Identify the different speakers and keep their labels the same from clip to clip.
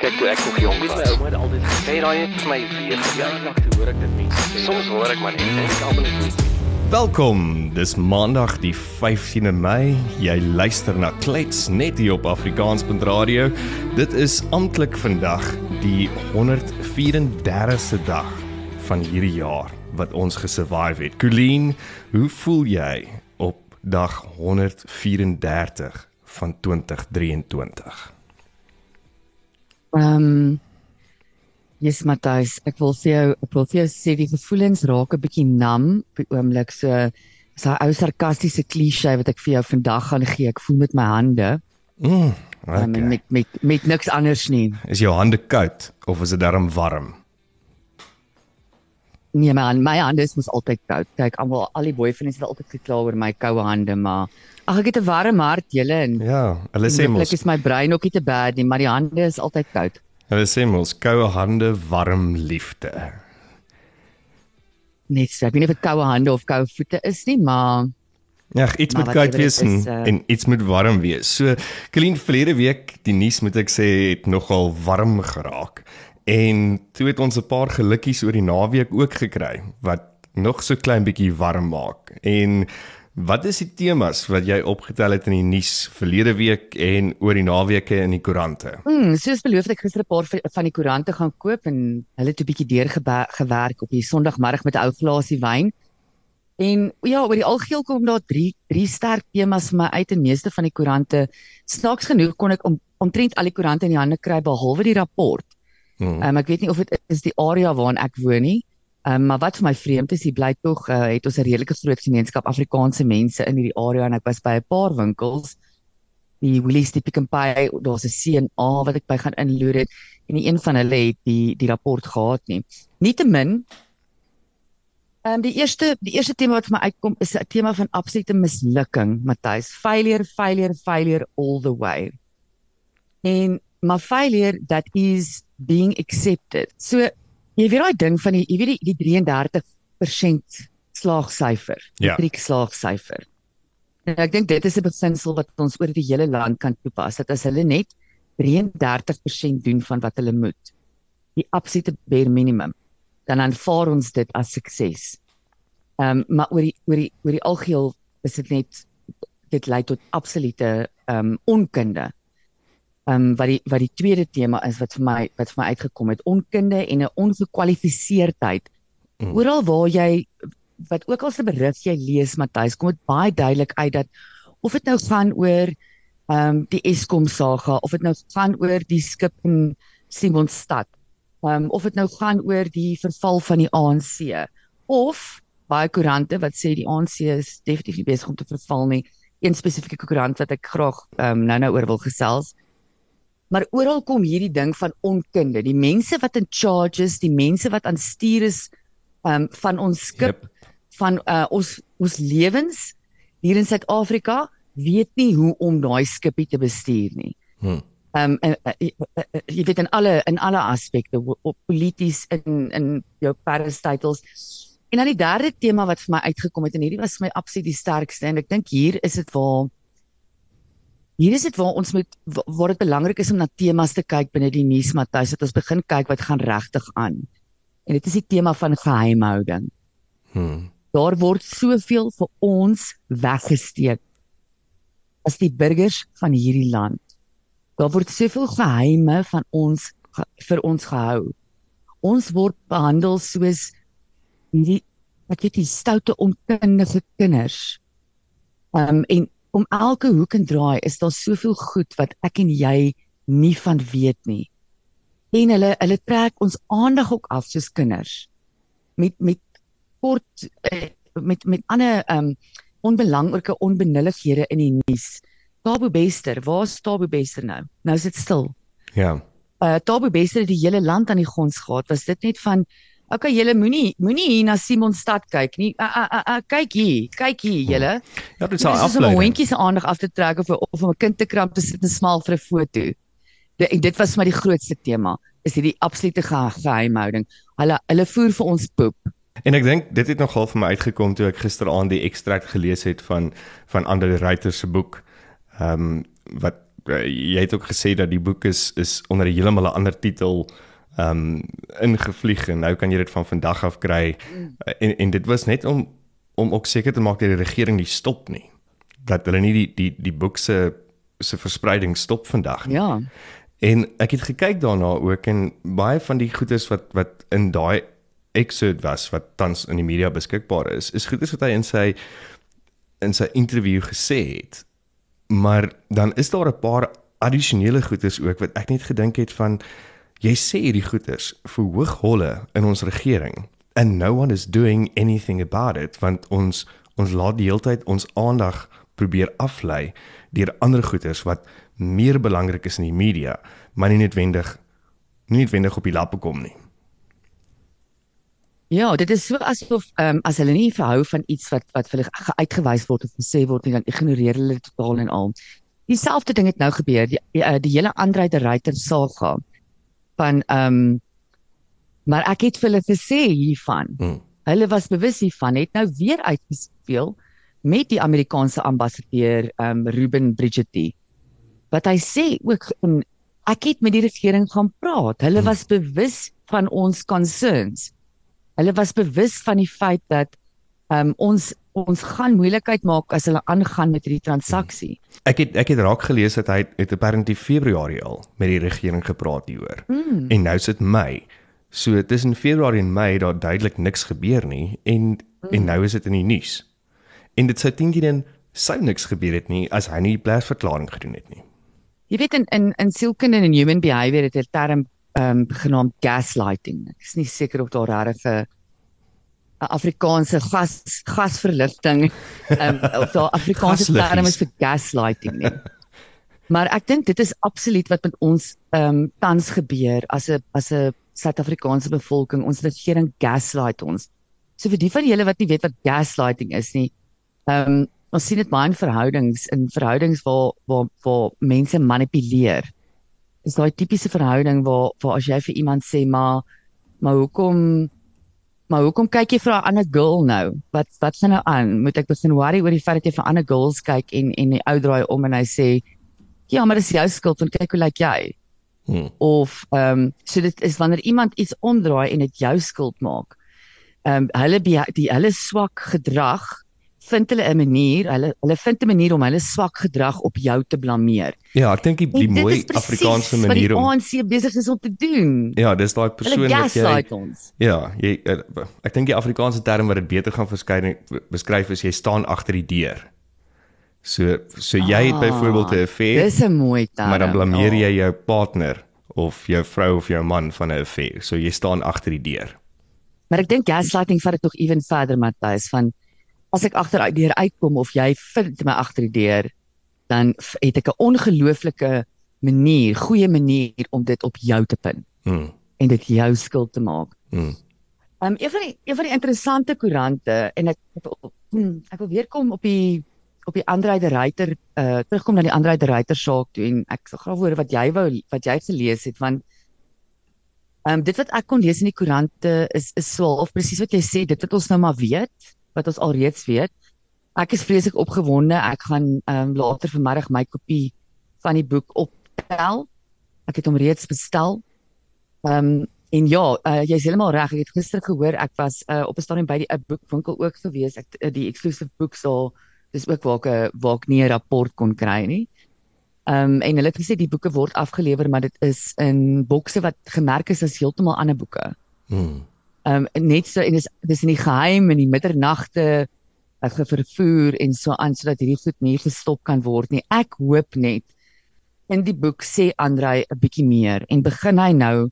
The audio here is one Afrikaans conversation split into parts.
Speaker 1: Kyk toe ek nog jonk was.
Speaker 2: My ouma het altyd gesê
Speaker 1: Hey, raai net vir my weer.
Speaker 2: ja, lag toe hoor ek dit mense sê.
Speaker 1: Soms hoor ek maar net en ek almal net nie.
Speaker 3: Welkom. Dis Maandag die 15de Mei. Jy luister na Klets net hier op Afrikaans.radio. Dit is amptelik vandag die 134ste dag van hierdie jaar wat ons gesurvive het. Colleen, hoe voel jy op dag 134 van 2023?
Speaker 4: Ehm um, Yes Matthys, ek wil vir jou ek wil vir jou sê die gevoelens raak 'n bietjie nam op die oomblik so so 'n ou sarkastiese klise wat ek vir jou vandag gaan gee. Ek voel met my hande
Speaker 3: Mm,
Speaker 4: um,
Speaker 3: okay.
Speaker 4: met met met niks anders nie.
Speaker 3: Is jou hande koud of is dit darm warm?
Speaker 4: Nee man, my hande is mos altyd koud. Kyk, almal al die boyfriends het altyd gekla oor my koue hande, maar ag ek het 'n warm hart, julle en
Speaker 3: Ja, hulle sê mos
Speaker 4: Hopelik is my brein ook nie te bad nie, maar die hande is altyd koud.
Speaker 3: hulle sê mos koue hande, warm liefde.
Speaker 4: Net so, ek weet nie of dit koue hande of koue voete is nie, maar
Speaker 3: Ja, iets
Speaker 4: Maar
Speaker 3: moet koud wees en,
Speaker 4: is, uh,
Speaker 3: en iets moet warm wees. So, Colleen verlede week, die nuus moet ek sê, het nogal warm geraak. En toe het ons 'n paar gelukkies oor die naweek ook gekry wat nog so klein bietjie warm maak. En wat is die temas wat jy opgetel het in die nuus verlede week en oor die naweke in die koerante?
Speaker 4: Mm, soos beloof het ek gister 'n paar van- die koerante gaan koop en hulle het 'n bietjie deurgewerk op die Sondagmiddag met 'n ou glasie wyn. En ja, oor die algeheel kom daar drie drie sterk temas vir my uit en meeste van die koerante snaaks genoeg kon ek om, omtrent al die koerante in die hande kry behalwe die rapport.
Speaker 3: Hmm.
Speaker 4: Um, ek weet nie of dit is die area waarin ek woon nie. Um, maar wat vir my vreemd is, hier bly tog uh, het ons 'n redelike groot gemeenskap Afrikaanse mense in hierdie area en ek was by 'n paar winkels die Woolies die Pick n Pay, daar's 'n C&A wat ek by gaan inloer het en nie een van hulle het die die rapport gehad nie. Nietemin Ehm um, die eerste die eerste tema wat vir my uitkom is 'n tema van absolute mislukking, Matthys. Failure, failure, failure all the way. En maar failure that is being accepted. So jy weet daai ding van die jy weet die, die 33% slaagsyfer,
Speaker 3: Ja.
Speaker 4: matriek slaagsyfer. En ek dink dit is 'n beginsel wat ons oor die hele land kan toepas. Dat as hulle net 33% doen van wat hulle moet, die absolute bare minimum, dan aanvaar ons dit as sukses. Ehm um, maar oor die oor die oor die algeheel is dit net dit lei tot absolute ehm um, onkunde. Ehm um, wat die wat die tweede tema is wat vir my wat vir my uitgekom het, onkunde en 'n ongekwalifiseerdheid.
Speaker 3: Mm.
Speaker 4: Oral waar jy wat ook al se berig jy lees Matthys, kom dit baie duidelik uit dat of dit nou gaan oor ehm um, die Eskom saga of dit nou gaan oor die skip in Simonstad um, of dit nou gaan oor die verval van die ANC of baie koerante wat sê die ANC is definitief nie besig om te verval nie. Een spesifieke koerant wat ek graag um, nou-nou oor wil gesels. Maar oral kom hierdie ding van onkunde. Die mense wat in charge is, die mense wat aan stuur is um, van ons skip,
Speaker 3: Yep.
Speaker 4: van uh, ons ons lewens hier in Suid-Afrika weet nie hoe om daai skipie te bestuur nie.
Speaker 3: Hmm.
Speaker 4: Ehm um, uh, uh, uh, jy weet in alle in alle aspekte op polities in in jou parastitles. En dan die derde tema wat vir my uitgekom het en hierdie was vir my absoluut die sterkste en ek dink hier is dit waar hier is dit waar ons moet wa- waar dit belangrik is om na temas te kyk binne die nuus Matthys dat ons begin kyk wat gaan regtig aan. En dit is die tema van geheimhouding.
Speaker 3: Hmm.
Speaker 4: Daar word soveel vir ons weggesteek as die burgers van hierdie land. Daar word soveel geheime van ons vir ons gehou. Ons word behandel soos hierdie ek weet die stoute onkundige kinders. Um en om elke hoek en draai is daar soveel goed wat ek en jy nie van weet nie. En hulle hulle trek ons aandag ook af soos kinders. Met met kort eh, met met ander um onbelangrike onbenullighede in die nuus. Tabo Bester, waar is Tabo Bester nou? Nou is dit stil.
Speaker 3: Ja.
Speaker 4: Uh Tabo Bester het die hele land aan die gons gehad. Was dit net van Okay, julle moenie moenie hier na Simonstad kyk nie. Uh, uh, uh, uh, kyk hier, kyk hier julle.
Speaker 3: Ja, dit is
Speaker 4: Dis
Speaker 3: al
Speaker 4: is om 'n hondjie se aandag af te trek of of om 'n kind te kramp te sit en smaal vir 'n foto. En dit was maar die grootste tema, is hierdie absolute ge geheimhouding. Hulle hulle voer vir ons poep.
Speaker 3: En ek dink dit het nogal vir my uitgekom toe ek gisteraand die ekstrakt gelees het van van Andre Ruyter se boek. Ehm um, wat uh, jy het ook gesê dat die boek is is onder 'n heeltemal 'n ander titel um, ingevlieg en nou kan jy dit van vandag af kry. Mm. En en dit was net om om ook seker te maak dat die regering nie stop nie. Dat hulle nie die die die boek se se verspreiding stop vandag nie.
Speaker 4: Ja.
Speaker 3: En ek het gekyk daarna ook en baie van die goedes wat wat in daai excerpt was wat tans in die media beskikbaar is, is goedes wat hy in sy in sy onderhoud gesê het. Maar dan is daar 'n paar addisionele goedes ook wat ek net gedink het van jy sê hierdie goedes verhoog holle in ons regering and no one is doing anything about it want ons ons laat die hele tyd ons aandag probeer aflei deur ander goeters wat meer belangrik is in die media, maar nie noodwendig nie noodwendig op die lappe kom nie.
Speaker 4: Ja, dit is so asof ehm um, as hulle nie verhou van iets wat wat vir hulle uitgewys word of gesê word nie, dan ignoreer hulle dit totaal en al. Dieselfde ding het nou gebeur. Die die, eh, die hele Andre de Ruyter saga van ehm um, maar ek het vir hulle gesê hiervan. Hmm. Hulle was bewus hiervan, het nou weer uitgespeel met die Amerikaanse ambassadeur ehm um, Ruben Bridgetti. Wat hy sê ook en ek het met die regering gaan praat. Hulle hmm. was bewus van ons concerns. Hulle was bewus van die feit dat um, ons ons gaan moeilikheid maak as hulle aangaan met hierdie transaksie.
Speaker 3: Ek het ek het raak gelees dat hy het apparently Februarie al met die regering gepraat hieroor. Mm. En nou sit Mei. So tussen Februarie en Mei daar duidelik niks gebeur nie en mm. en nou is dit in die nuus. En dit sou dink jy dan sou niks gebeur het nie as hy nie die plaasverklaring gedoen het nie.
Speaker 4: Jy weet in in in sielkunde en human behavior het 'n term ehm um, genaamd gaslighting. Ek is nie seker of daar regtig 'n Afrikaanse gas gasverligting um, of daar Afrikaanse term is vir gaslighting nie. Maar ek dink dit is absoluut wat met ons ehm um, tans gebeur as 'n as 'n Suid-Afrikaanse bevolking. Ons regering gaslight ons. So vir die van julle wat nie weet wat gaslighting is nie, ehm um, ons sien dit baie in verhoudings in verhoudings waar waar waar mense manipuleer is daai tipiese verhouding waar waar as jy vir iemand sê maar maar hoekom maar hoekom kyk jy vir 'n ander girl nou? Wat wat gaan nou aan? Moet ek begin worry oor die feit dat jy vir ander girls kyk en en die ou draai om en hy sê ja, maar dis jou skuld want kyk hoe lyk jy? Hmm. Of ehm um, so dit is wanneer iemand iets omdraai en dit jou skuld maak. Ehm um, hulle die hulle swak gedrag vind hulle 'n manier, hulle hulle vind 'n manier om hulle swak gedrag op jou te blameer.
Speaker 3: Ja, ek dink die, die mooi Afrikaanse manier om
Speaker 4: Wat die ANC besig is om te doen.
Speaker 3: Ja, dis daai persoon wat jy
Speaker 4: ons.
Speaker 3: Ja, jy eh, ek dink die Afrikaanse term wat dit beter gaan verskyn beskryf is jy staan agter die deur. So so jy ah, het byvoorbeeld 'n affair.
Speaker 4: Dis 'n mooi term.
Speaker 3: Maar dan blameer jy jou partner of jou vrou of jou man van 'n affair. So jy staan agter die deur.
Speaker 4: Maar ek dink gaslighting vat dit nog ewen verder Matthys van as ek agter die deur uitkom of jy vind my agter die deur, dan het ek 'n ongelooflike manier, goeie manier om dit op jou te pin. Hmm. En dit jou skuld te maak. Hmm. Um een van die een van die interessante koerante en ek hmm, ek wil weer kom op die op die Andre de Ruyter uh terugkom na die Andre de Ruyter saak toe en ek sal graag hoor wat jy wou wat jy gelees het want um dit wat ek kon lees in die koerante is is so of presies wat jy sê dit wat ons nou maar weet wat ons alreeds weet. Ek is vreeslik opgewonde. Ek gaan ehm um, later vanmiddag my kopie van die boek optel. Ek het hom reeds bestel. Ehm um, en ja, uh, jy is heeltemal reg. Ek het gister gehoor ek was uh, op 'n stadium by die 'n boekwinkel ook gewees. Ek uh, die exclusive books al dis ook waar ek waar ek nie 'n rapport kon kry nie. Ehm um, en hulle het gesê die boeke word afgelewer, maar dit is in bokse wat gemerk is as heeltemal ander boeke. Hmm um, net so en dis dis in die geheim in die middernagte uh, vervoer en so aan sodat hierdie goed nie gestop kan word nie. Ek hoop net in die boek sê Andrei 'n bietjie meer en begin hy nou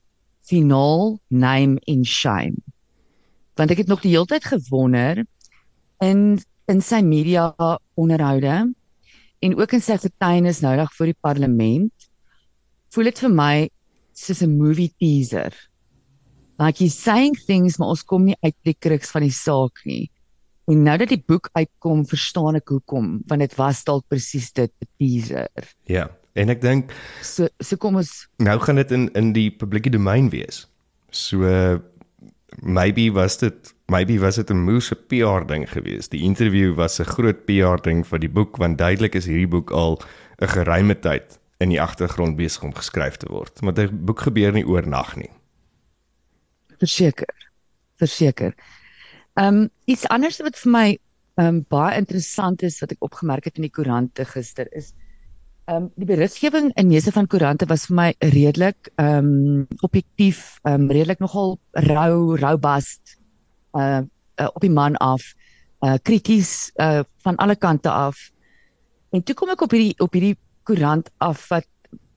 Speaker 4: finaal name in shame. Want ek het nog die hele tyd gewonder in in sy media onderhoude en ook in sy getuienis nou dag voor die parlement voel dit vir my soos 'n movie teaser like he's saying things maar ons kom nie uit die kruks van die saak nie. En nou dat die boek uitkom, verstaan ek hoekom, want dit was dalk presies dit teaser.
Speaker 3: Ja, en ek dink
Speaker 4: so so kom ons
Speaker 3: nou gaan dit in in die publieke domein wees. So uh, maybe was dit maybe was dit 'n moeë PR ding geweest. Die onderhoud was 'n groot PR ding vir die boek want duidelik is hierdie boek al 'n geruime tyd in die agtergrond besig om geskryf te word. Maar 'n boek gebeur nie oornag nie.
Speaker 4: Verseker. Verseker. Ehm um, iets anders wat vir my ehm um, baie interessant is wat ek opgemerk het in die koerante gister is ehm um, die beriggewing in meeste van koerante was vir my redelik ehm um, objektief, ehm um, redelik nogal rou, robust uh, uh op die man af, uh krities uh van alle kante af. En toe kom ek op hierdie op hierdie koerant af wat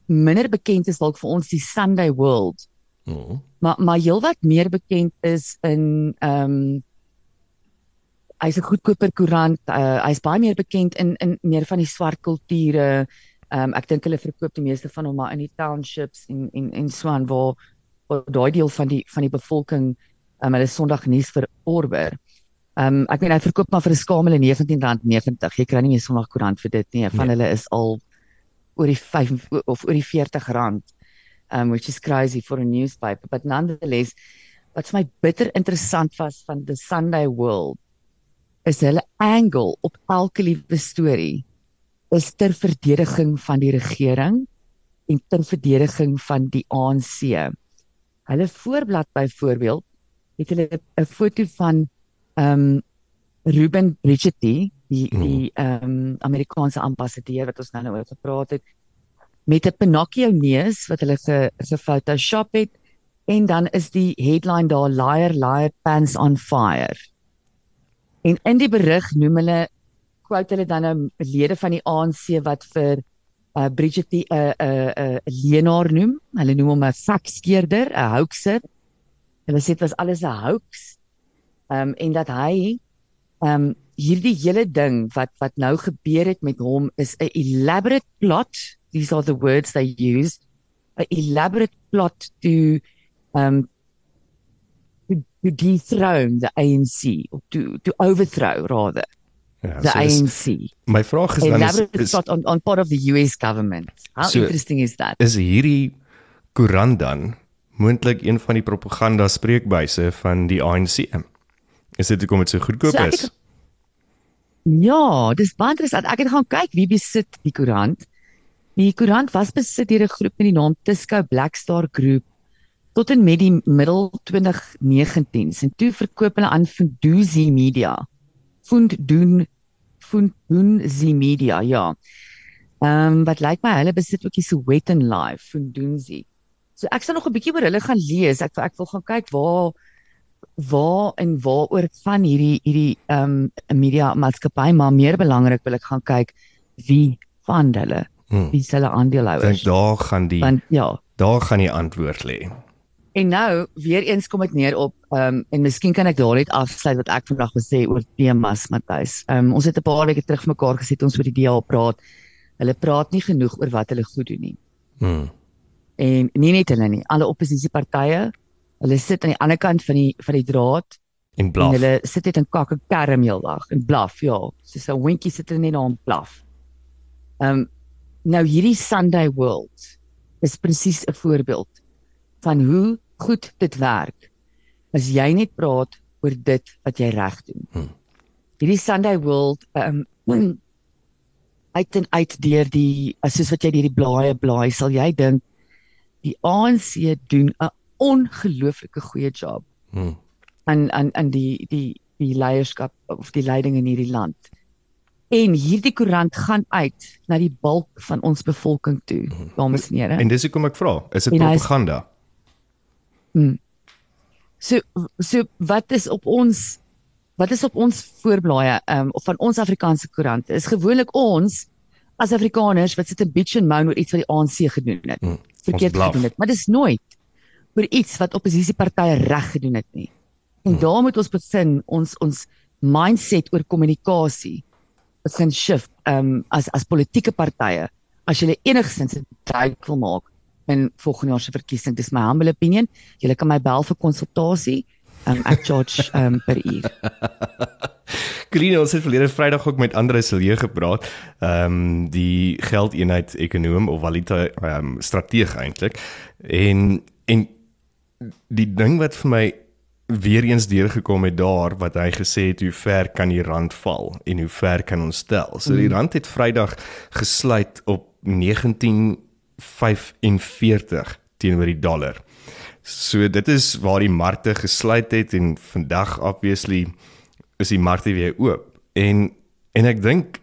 Speaker 4: minder bekend is dalk vir ons die Sunday World.
Speaker 3: Mm.
Speaker 4: Maar maar heelwat meer bekend is in ehm um, hy's 'n goedkoper koerant. Uh, hy's baie meer bekend in in meer van die swart kulture. Ehm um, ek dink hulle verkoop die meeste van hom maar in die townships en en en so aan waar waar daai deel van die van die bevolking ehm um, hulle Sondag nuus verorber. Ehm um, ek meen hy verkoop maar vir 'n skamele R19.90. Jy kry nie meer Sondag koerant vir dit nie. Van
Speaker 3: Nee.
Speaker 4: hulle is al oor die 5 of oor die 40 rand. Um which is crazy for a newspaper, but nonetheless wat vir my bitter interessant was van the Sunday World is hulle angle op elke liewe storie is ter verdediging van die regering en ter verdediging van die ANC. Hulle voorblad byvoorbeeld het hulle 'n foto van um Ruben Brigetti, die die um Amerikaanse ambassadeur wat ons nou nou oor gepraat het met 'n Pinocchio neus wat hulle ge gefotoshop het en dan is die headline daar liar liar pants on fire. En in die berig noem hulle quote hulle dan 'n lede van die ANC wat vir uh Bridget 'n 'n 'n 'n leenaar noem. Hulle noem hom 'n fakskeerder, 'n hoaxer. Hulle sê dit was alles 'n hoax. Um en dat hy um hierdie hele ding wat wat nou gebeur het met hom is 'n elaborate plot. These are the words they use. 'n elaborate plot to um to, to dethrone the ANC or to to overthrow rather
Speaker 3: Ja,
Speaker 4: the
Speaker 3: so is,
Speaker 4: ANC.
Speaker 3: my vraag is dan is, is,
Speaker 4: plot on on part of the US government. How
Speaker 3: So-
Speaker 4: interesting is that?
Speaker 3: is hierdie koerant dan moontlik een van die propaganda spreekbuise van die ANC? Is dit hoekom dit so goedkoop
Speaker 4: So ek
Speaker 3: is?
Speaker 4: het- Ja, dis baie interessant. Ek het gaan kyk wie besit die koerant. Die koerant was besit deur 'n groep met die naam Tisco Black Star Group tot en met die middel 2019s en toe verkoop hulle aan Funduzi Media. Fundun Fundunzi Media, ja. Ehm um, wat lyk my hulle besit ook die Sowetan Live Fundunzi. So ek sal nog 'n bietjie oor hulle gaan lees. Ek ek wil gaan kyk waar waar en waaroor van hierdie hierdie ehm um, media maatskappy maar meer belangrik wil ek gaan kyk wie van hulle
Speaker 3: Hmm.
Speaker 4: wie hulle
Speaker 3: Ek dink
Speaker 4: aandeelhouers
Speaker 3: daar gaan die
Speaker 4: want ja
Speaker 3: daar gaan die antwoord lê.
Speaker 4: en nou weer eens kom dit neer op ehm um, en miskien kan ek daar net afsluit wat ek vandag wil sê oor temas Matthys. Ehm um, ons het 'n paar weke terug mekaar gesit ons oor die DA praat. Hulle praat nie genoeg oor wat hulle goed doen nie.
Speaker 3: Hmm.
Speaker 4: En nie net hulle nie, alle oppositiepartye. Hulle sit aan die ander kant van die van die draad
Speaker 3: En
Speaker 4: En
Speaker 3: blaf.
Speaker 4: hulle sit net in kak en kerm heeldag en blaf, ja. Soos 'n hondjie sit hulle net daar en blaf. Ehm um, nou hierdie Sunday World is presies 'n voorbeeld van hoe goed dit werk as jy net praat oor dit wat jy reg doen.
Speaker 3: Hmm.
Speaker 4: Hierdie Sunday World um, uit en uit deur die soos wat jy deur die blaaie blaai, sal jy dink die ANC doen 'n ongelooflike goeie job
Speaker 3: Hmm.
Speaker 4: aan aan aan die die die leierskap of die leiding in hierdie land. En hierdie koerant gaan uit na die bulk van ons bevolking toe, dames en here.
Speaker 3: En dis hoekom ek vra, is dit propaganda?
Speaker 4: So so wat is op ons wat is op ons voorblaaie um, of van ons Afrikaanse koerante is gewoonlik ons as Afrikaners wat sit en bitch en moan oor iets wat die ANC gedoen het.
Speaker 3: Hmm.
Speaker 4: Verkeerd gedoen het, maar dis nooit oor iets wat oppositiepartye reg gedoen het nie. En daar moet ons begin ons ons mindset oor kommunikasie begin shift um as as politieke partye as jy enigsins 'n duik wil maak in volgende jaar se verkiesing dis my humble opinion jy kan my bel vir konsultasie um ek charge um per uur
Speaker 3: Green ons het verlede Vrydag ook met Andre Silje gepraat. Ehm um, die geldeenheid ekonom of valuta ehm um, strateeg eintlik. En en die ding wat vir my weer eens deurgekom het daar wat hy gesê het hoe ver kan die rand val en hoe ver kan ons tel. So die rand het Vrydag gesluit op 45 teenoor die dollar. So dit is waar die markte gesluit het en vandag obviously is die markte weer oop. En en ek dink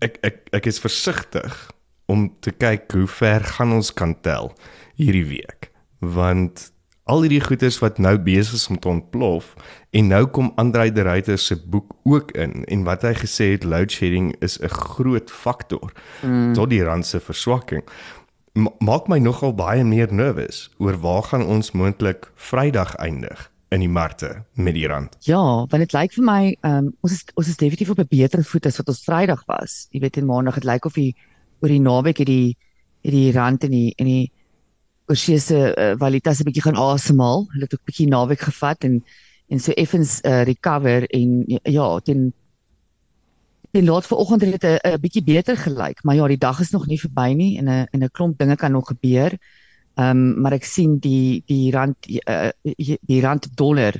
Speaker 3: ek ek ek is versigtig om te kyk hoe ver gaan ons kan tel hierdie week want al hierdie goeders wat nou besig is om te ontplof en nou kom Andrei de Ruyter se boek ook in en wat hy gesê het load shedding is 'n groot faktor mm. tot die rand se verswakking Ma maak my nogal baie meer nervus oor waar gaan ons moontlik Vrydag eindig in die markte met die rand.
Speaker 4: Ja, want dit lyk vir my um, ons is ons is definitief op 'n beter voet as wat ons Vrydag was. Jy weet en Maandag het lyk of die oor die naweek het die het die rand en die en die oorsee se uh, valutas 'n bietjie gaan asemhaal. Hulle het ook bietjie naweek gevat en en so effens uh, recover en ja, ten ten laat vanoggend het dit 'n bietjie beter gelyk, maar ja, die dag is nog nie verby nie en 'n en 'n klomp dinge kan nog gebeur. Ehm um, maar ek sien die die rand uh, die rand dollar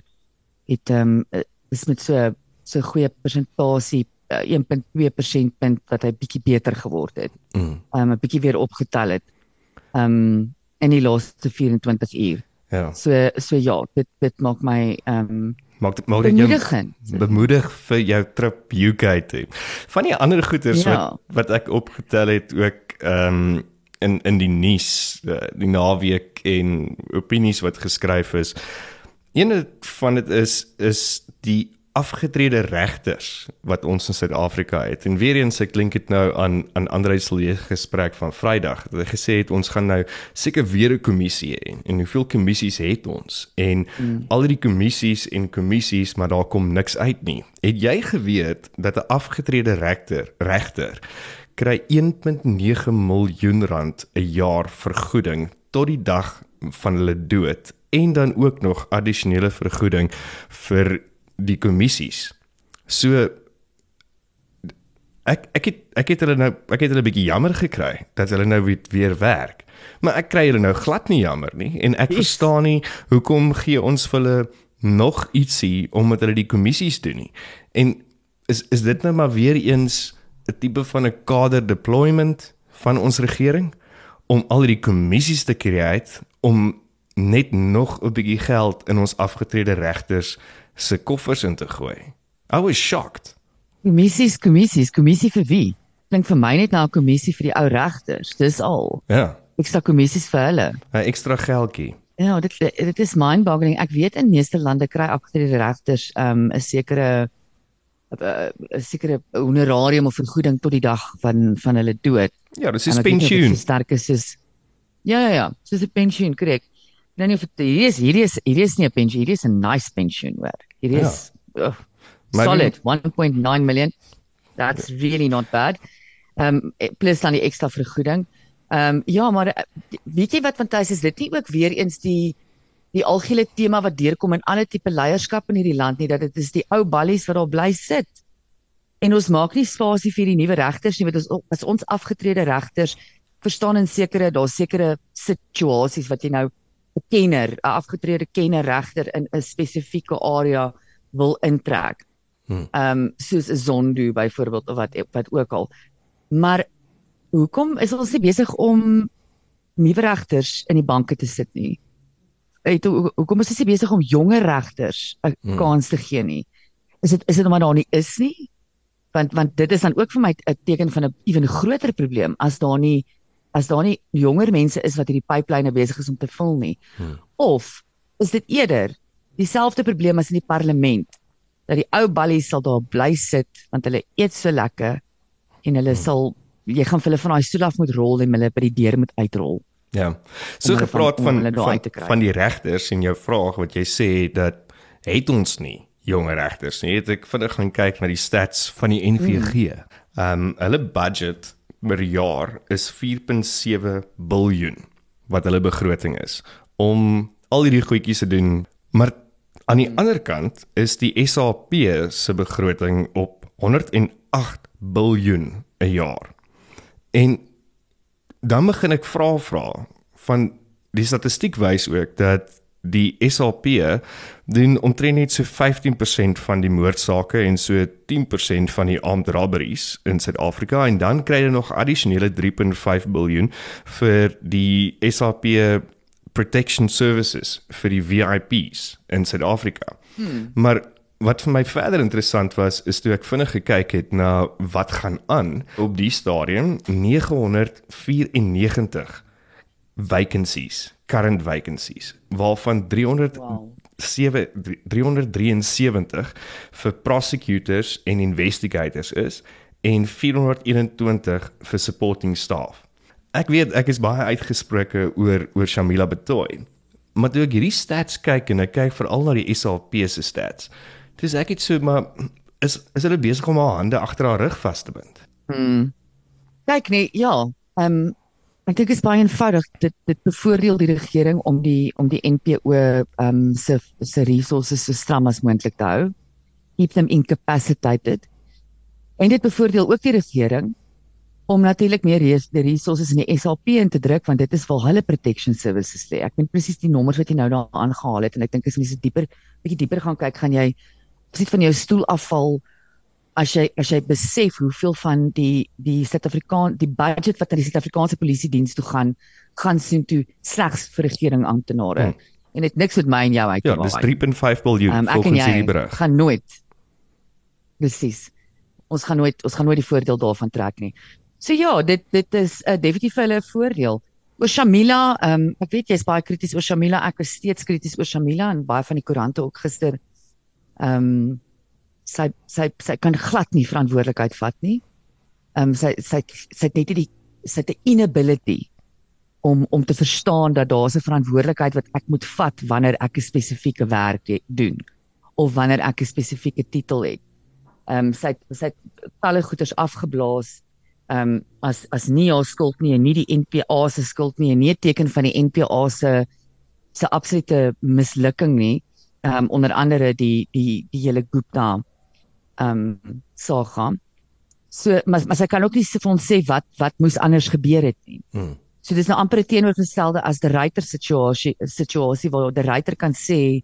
Speaker 4: het ehm um, is met so so goeie persentasie uh, 1.2% punt wat hy bietjie beter geword het. Mm. Ehm mm. um, 'n bietjie weer opgetel het. Ehm um, in die laaste 24 uur.
Speaker 3: Ja.
Speaker 4: So so ja, dit dit maak my ehm um,
Speaker 3: maak dit maak dit jou bemoedig vir jou trip UK toe. Van die ander goeders ja. wat wat ek opgetel het ook ehm um, in in die nuus die, eh, die naweek en opinies wat geskryf is. Een van dit is is die afgetrede regters wat ons in Suid-Afrika het. En weer eens ek klink dit nou aan aan Andre se gesprek van Vrydag. Hy gesê het ons gaan nou seker weer 'n kommissie hê. En hoeveel kommissies het ons? En mm. al die kommissies en kommissies, maar daar kom niks uit nie. Het jy geweet dat 'n afgetrede regter regter kry 1.9 miljoen rand 'n jaar vergoeding tot die dag van hulle dood en dan ook nog addisionele vergoeding vir die kommissies. So ek ek het ek het hulle nou ek het hulle 'n bietjie jammer gekry dat hulle nou weer, weer werk. Maar ek kry hulle nou glad nie jammer nie en ek yes. verstaan nie hoekom gee ons vir hulle nog ietsie omdat hulle die kommissies doen nie. En is is dit nou maar weer eens 'n tipe van 'n kader deployment van ons regering om al die kommissies te create om net nog 'n bietjie geld in ons afgetrede regters se koffers in te gooi. I was shocked.
Speaker 4: Kommissies, kommissies, kommissie vir wie? Klink vir my net na 'n kommissie vir die ou regters. Dis al.
Speaker 3: Ja.
Speaker 4: Ekstra kommissies vir hulle.
Speaker 3: 'n Ekstra geldjie.
Speaker 4: Ja, dit dit is mind-boggling. Ek weet in meeste lande kry afgetrede regters um 'n sekere 'n sekere honorarium of vergoeding tot die dag van van hulle dood.
Speaker 3: Ja, dis 'n pensioen.
Speaker 4: Sterk is is Ja ja ja, dis 'n pensioen, korrek nou nie of dit hier is hierdie is hierdie is nie 'n pensioen hierdie is 'n nice pensioen werk hierdie ja. is uh, solid 1.9 million. That's really not bad. Um plus dan die ekstra vergoeding. Um ja maar eh, weet jy wat fantasties is dit nie ook weer eens die die algehele tema wat deurkom in alle tipe leierskap in hierdie land nie dat dit is die ou ballies wat daar bly sit? En ons maak nie spasie vir die nuwe regters nie want ons as ons afgetrede regters verstaan in sekere daar's sekere situasies wat jy nou kenner, 'n afgetrede kenner regter in 'n spesifieke area wil intrek. Hmm. Ehm um, soos 'n Zondo byvoorbeeld of wat wat ook al. Maar hoekom is ons nie besig om nuwe regters in die banke te sit nie? Het hoekom is ons nie besig om jonger regters 'n hmm. kans te gee nie? Is dit is dit omdat daar nie is nie? Want want dit is dan ook vir my 'n teken van 'n ewen groter probleem as daar nie as daar nie jonger mense is wat hierdie pipeline besig is om te vul nie. Hmm. Of is dit eerder dieselfde probleem as in die parlement dat die ou ballies sal daar bly sit want hulle eet so lekker en hulle hmm. sal jy gaan vir hulle van daai stoel af moet rol en hulle by die deur moet uitrol.
Speaker 3: Ja. So gepraat van van, van van die regters en jou vraag wat jy sê dat het ons nie jonger regters nie. Het ek vinnig gaan kyk na die stats van die NVG. Ehm um, hulle budget per jaar is 4.7 miljard wat hulle begroting is om al hierdie goedjies te doen. Maar aan die ander kant is die SAP se begroting op 108 miljard 'n jaar. En dan begin ek vra vra van die statistiek wys ook dat die SAP doen omtrent net so 15% van die moordsake en so 10% van die armed robberies in Suid-Afrika en dan kry hulle nog addisionele 3.5 miljard vir die SAP protection services vir die VIPs in Suid-Afrika. Hmm. Maar wat vir my verder interessant was is toe ek vinnig gekyk het na wat gaan aan op die stadium 994 vacancies, current vacancies, waarvan 300 wow. 7 373 vir prosecutors en investigators is en 421 vir supporting staff. Ek weet ek is baie uitgesproke oor oor Shamila Betoy. Maar toe ek hierdie stats kyk en ek kyk veral na die SAP se stats, dis ek het so maar is is hulle besig om haar hande agter haar rug vas te bind.
Speaker 4: Hmm. Kyk nee, ja. Ehm um, Ek dink dit is baie eenvoudig. Dit dit bevoordeel die regering om die om die NPO ehm um, se se resources so stram as moontlik te hou. Keep them incapacitated. En dit bevoordeel ook die regering om natuurlik meer resources in die SAP in te druk want dit is vir hulle protection services lê. Ek weet presies die nommers wat jy nou daar aangehaal het en ek dink as mense dieper bietjie dieper gaan kyk, gaan jy presies van jou stoel afval as jy as jy besef hoeveel van die die Suid-Afrikaan die budget wat aan die Suid-Afrikaanse polisie diens toe gaan gaan sien toe slegs vir regering amptenare hmm. en dit niks met my en jou uit
Speaker 3: ja dis 3.5 miljard um, volgens hierdie berig.
Speaker 4: gaan nooit presies. Ons gaan nooit ons gaan nooit die voordeel daarvan trek nie. So ja dit dit is 'n uh, definitief hulle voordeel. Oor Shamila um, ek weet jy's baie krities oor Shamila. Ek is steeds krities oor Shamila en baie van die koerante ook gister. Ehm um, sy sy sy kan glad nie verantwoordelikheid vat nie. Ehm um, sy sy sy het net die sy het 'n inability om om te verstaan dat daar 'n verantwoordelikheid wat ek moet vat wanneer ek 'n spesifieke werk doen of wanneer ek 'n spesifieke titel het. Ehm um, sy sy talle goeders afgeblaas ehm um, as as nie haar skuld nie en nie die NPA se skuld nie en nie 'n teken van die NPA se se absolute mislukking nie. Ehm um, onder andere die die die hele Gupta ehm um, saga. So maar maar sy kan ook nie vir ons sê wat wat moes anders gebeur het nie. Hmm. So dis nou amper teenoorgestelde as die ryter situasie situasie waar die ryter kan sê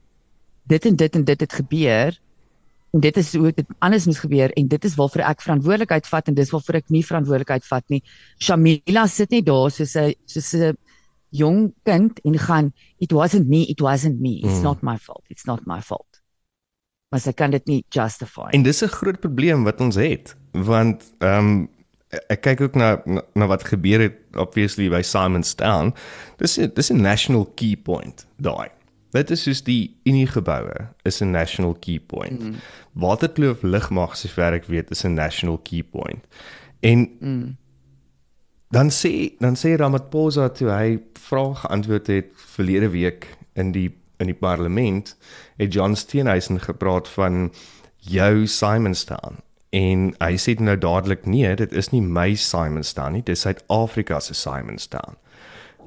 Speaker 4: dit en dit en dit het gebeur en dit is hoe dit anders moes gebeur en dit is waarvoor ek verantwoordelikheid vat en dis waarvoor ek nie verantwoordelikheid vat nie. Shamila sit net daar soos 'n soos 'n jong kind en gaan it wasn't me it wasn't me it's mm. not my fault it's not my fault maar sy kan dit nie justify.
Speaker 3: En dis 'n groot probleem wat ons het, want ehm um, ek kyk ook na, na na wat gebeur het obviously by Simon's Town. Dis dis 'n national key point daai. Dit is soos die Unie geboue is 'n national key point. Mm. Waterkloof lugmag se werk weet is 'n national key point. En mm. dan sê dan sê Ramaphosa toe hy vrae geantwoord het verlede week in die in die parlement het John Steenhuisen gepraat van jou Simonstown. En hy sê nou dadelik nee dit is nie my Simonstown nie dis Suid-Afrika se Simonstown.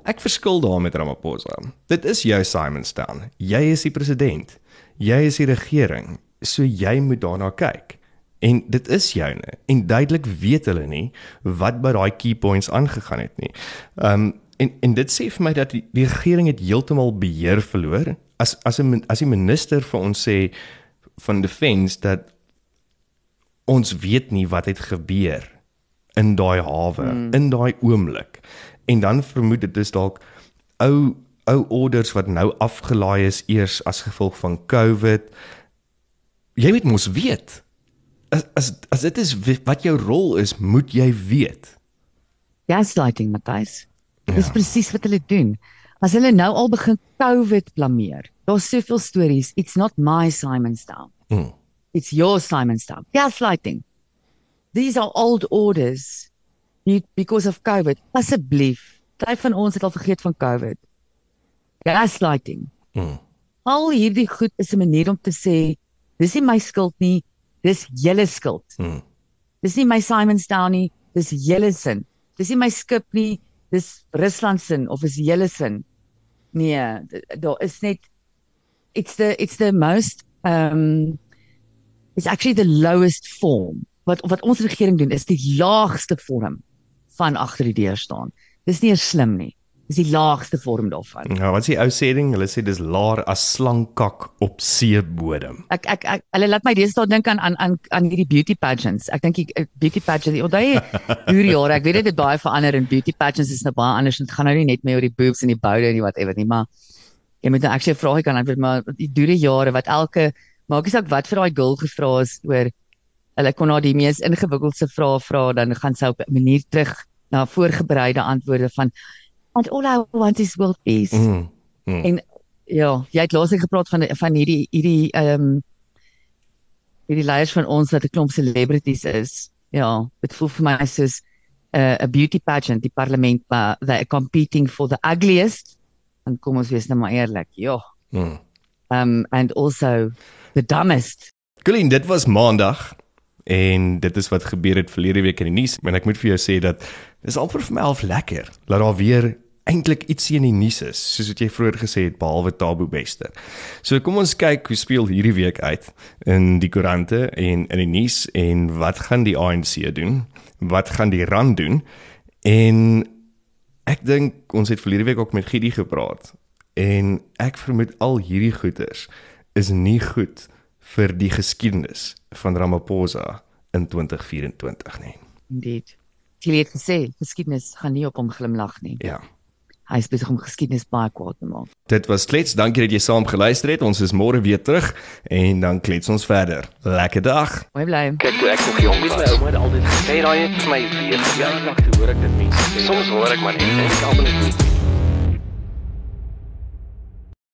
Speaker 3: Ek verskil daar met Ramaphosa. Dit is jou Simonstown. Jy is die president. Jy is die regering. So jy moet daarna kyk. En dit is joune. En duidelik weet hulle nie wat by daai key points aangegaan het nie. Um En en dit sê vir my dat die, die regering het heeltemal beheer verloor. As as 'n as die minister vir ons sê van defense dat ons weet nie wat het gebeur in daai hawe hmm. in daai oomblik. En dan vermoed dit is dalk ou ou orders wat nou afgelaai is eers as gevolg van COVID. Jy moet mos weet. As as as dit is wat jou rol is, moet jy weet.
Speaker 4: Gaslighting, Matthys. Ja. Dis presies wat hulle doen. As hulle nou al begin COVID blameer. Daar's soveel stories. It's not my Simon's Town. Mm. It's your Simon's Town. Gaslighting. These are old orders because of COVID. Asseblief, baie van ons het al vergeet van COVID. Gaslighting. Mm. Al hierdie goed is 'n manier om te sê dis nie my skuld nie, dis julle skuld. Mm. Dis nie my Simon's Town nie, dis julle sin. Dis nie my skip nie, dis Rusland sin of is hele sin. Nee, daar is net it's the it's the most um it's actually the lowest form. Wat wat ons regering doen is die laagste vorm van agter die deur staan. Dis nie eers slim nie. Dis die laagste vorm daarvan.
Speaker 3: Ja, wat is die ou sê ding? Hulle sê dis laer as slangkak op seebodem.
Speaker 4: Ek ek, ek hulle laat my deesdae dink aan aan aan aan hierdie beauty pageants. Ek dink die eh, beauty pageant, onthou jy deur jare, ek weet dit het baie verander en beauty pageants is nou baie anders. Dit gaan nou nie net meer oor die boobs en die boude en die whatever nie, maar jy moet nou actually 'n vragie kan antwoord, maar die dure jare wat elke maak nie saak wat vir daai girl gevra is oor hulle kon haar die mees ingewikkeldste vrae vra, dan gaan sy op 'n manier terug na voorbereide antwoorde van and all I want is world peace.
Speaker 3: Mm. mm.
Speaker 4: En ja, jy het laasig gepraat van van hierdie hierdie ehm um, hierdie leiers van ons wat 'n klomp celebrities is. Ja, dit voel vir my soos 'n uh, 'n beauty pageant, die parlement maar they are competing for the ugliest. En kom ons wees nou maar eerlik. Ja.
Speaker 3: Mm.
Speaker 4: Um and also the dumbest.
Speaker 3: Colleen, dit was maandag en dit is wat gebeur het verlede week in die nuus. En ek moet vir jou sê dat dis amper vir my half lekker dat daar weer eintlik ietsie in die nuus is, soos wat jy vroeër gesê het behalwe Tabo Bester. So kom ons kyk hoe speel hierdie week uit in die koerante en in die nuus en wat gaan die ANC doen? Wat gaan die RAN doen? En ek dink ons het verlede week ook met Gidi gepraat en ek vermoed al hierdie goeters is nie goed vir die geskiedenis van Ramaphosa in 2024 nie.
Speaker 4: Indeed. Jy het gesê geskiedenis gaan nie op hom glimlag nie.
Speaker 3: Ja.
Speaker 4: Hy is besig om geskiedenis baie kwaad te maak.
Speaker 3: Dit was klets. Dankie dat jy saam geluister het. Ons is môre weer terug en dan klets ons verder. Lekker dag.
Speaker 4: Mooi bly.
Speaker 1: Kyk toe ek nog jong
Speaker 2: Weet my ouma het altyd gesê
Speaker 1: daai het vir my weer
Speaker 2: ja,
Speaker 1: verjaardag.
Speaker 2: nag toe hoor ek dit mense sê.
Speaker 1: Soms hoor ek maar net en ek almal net nie.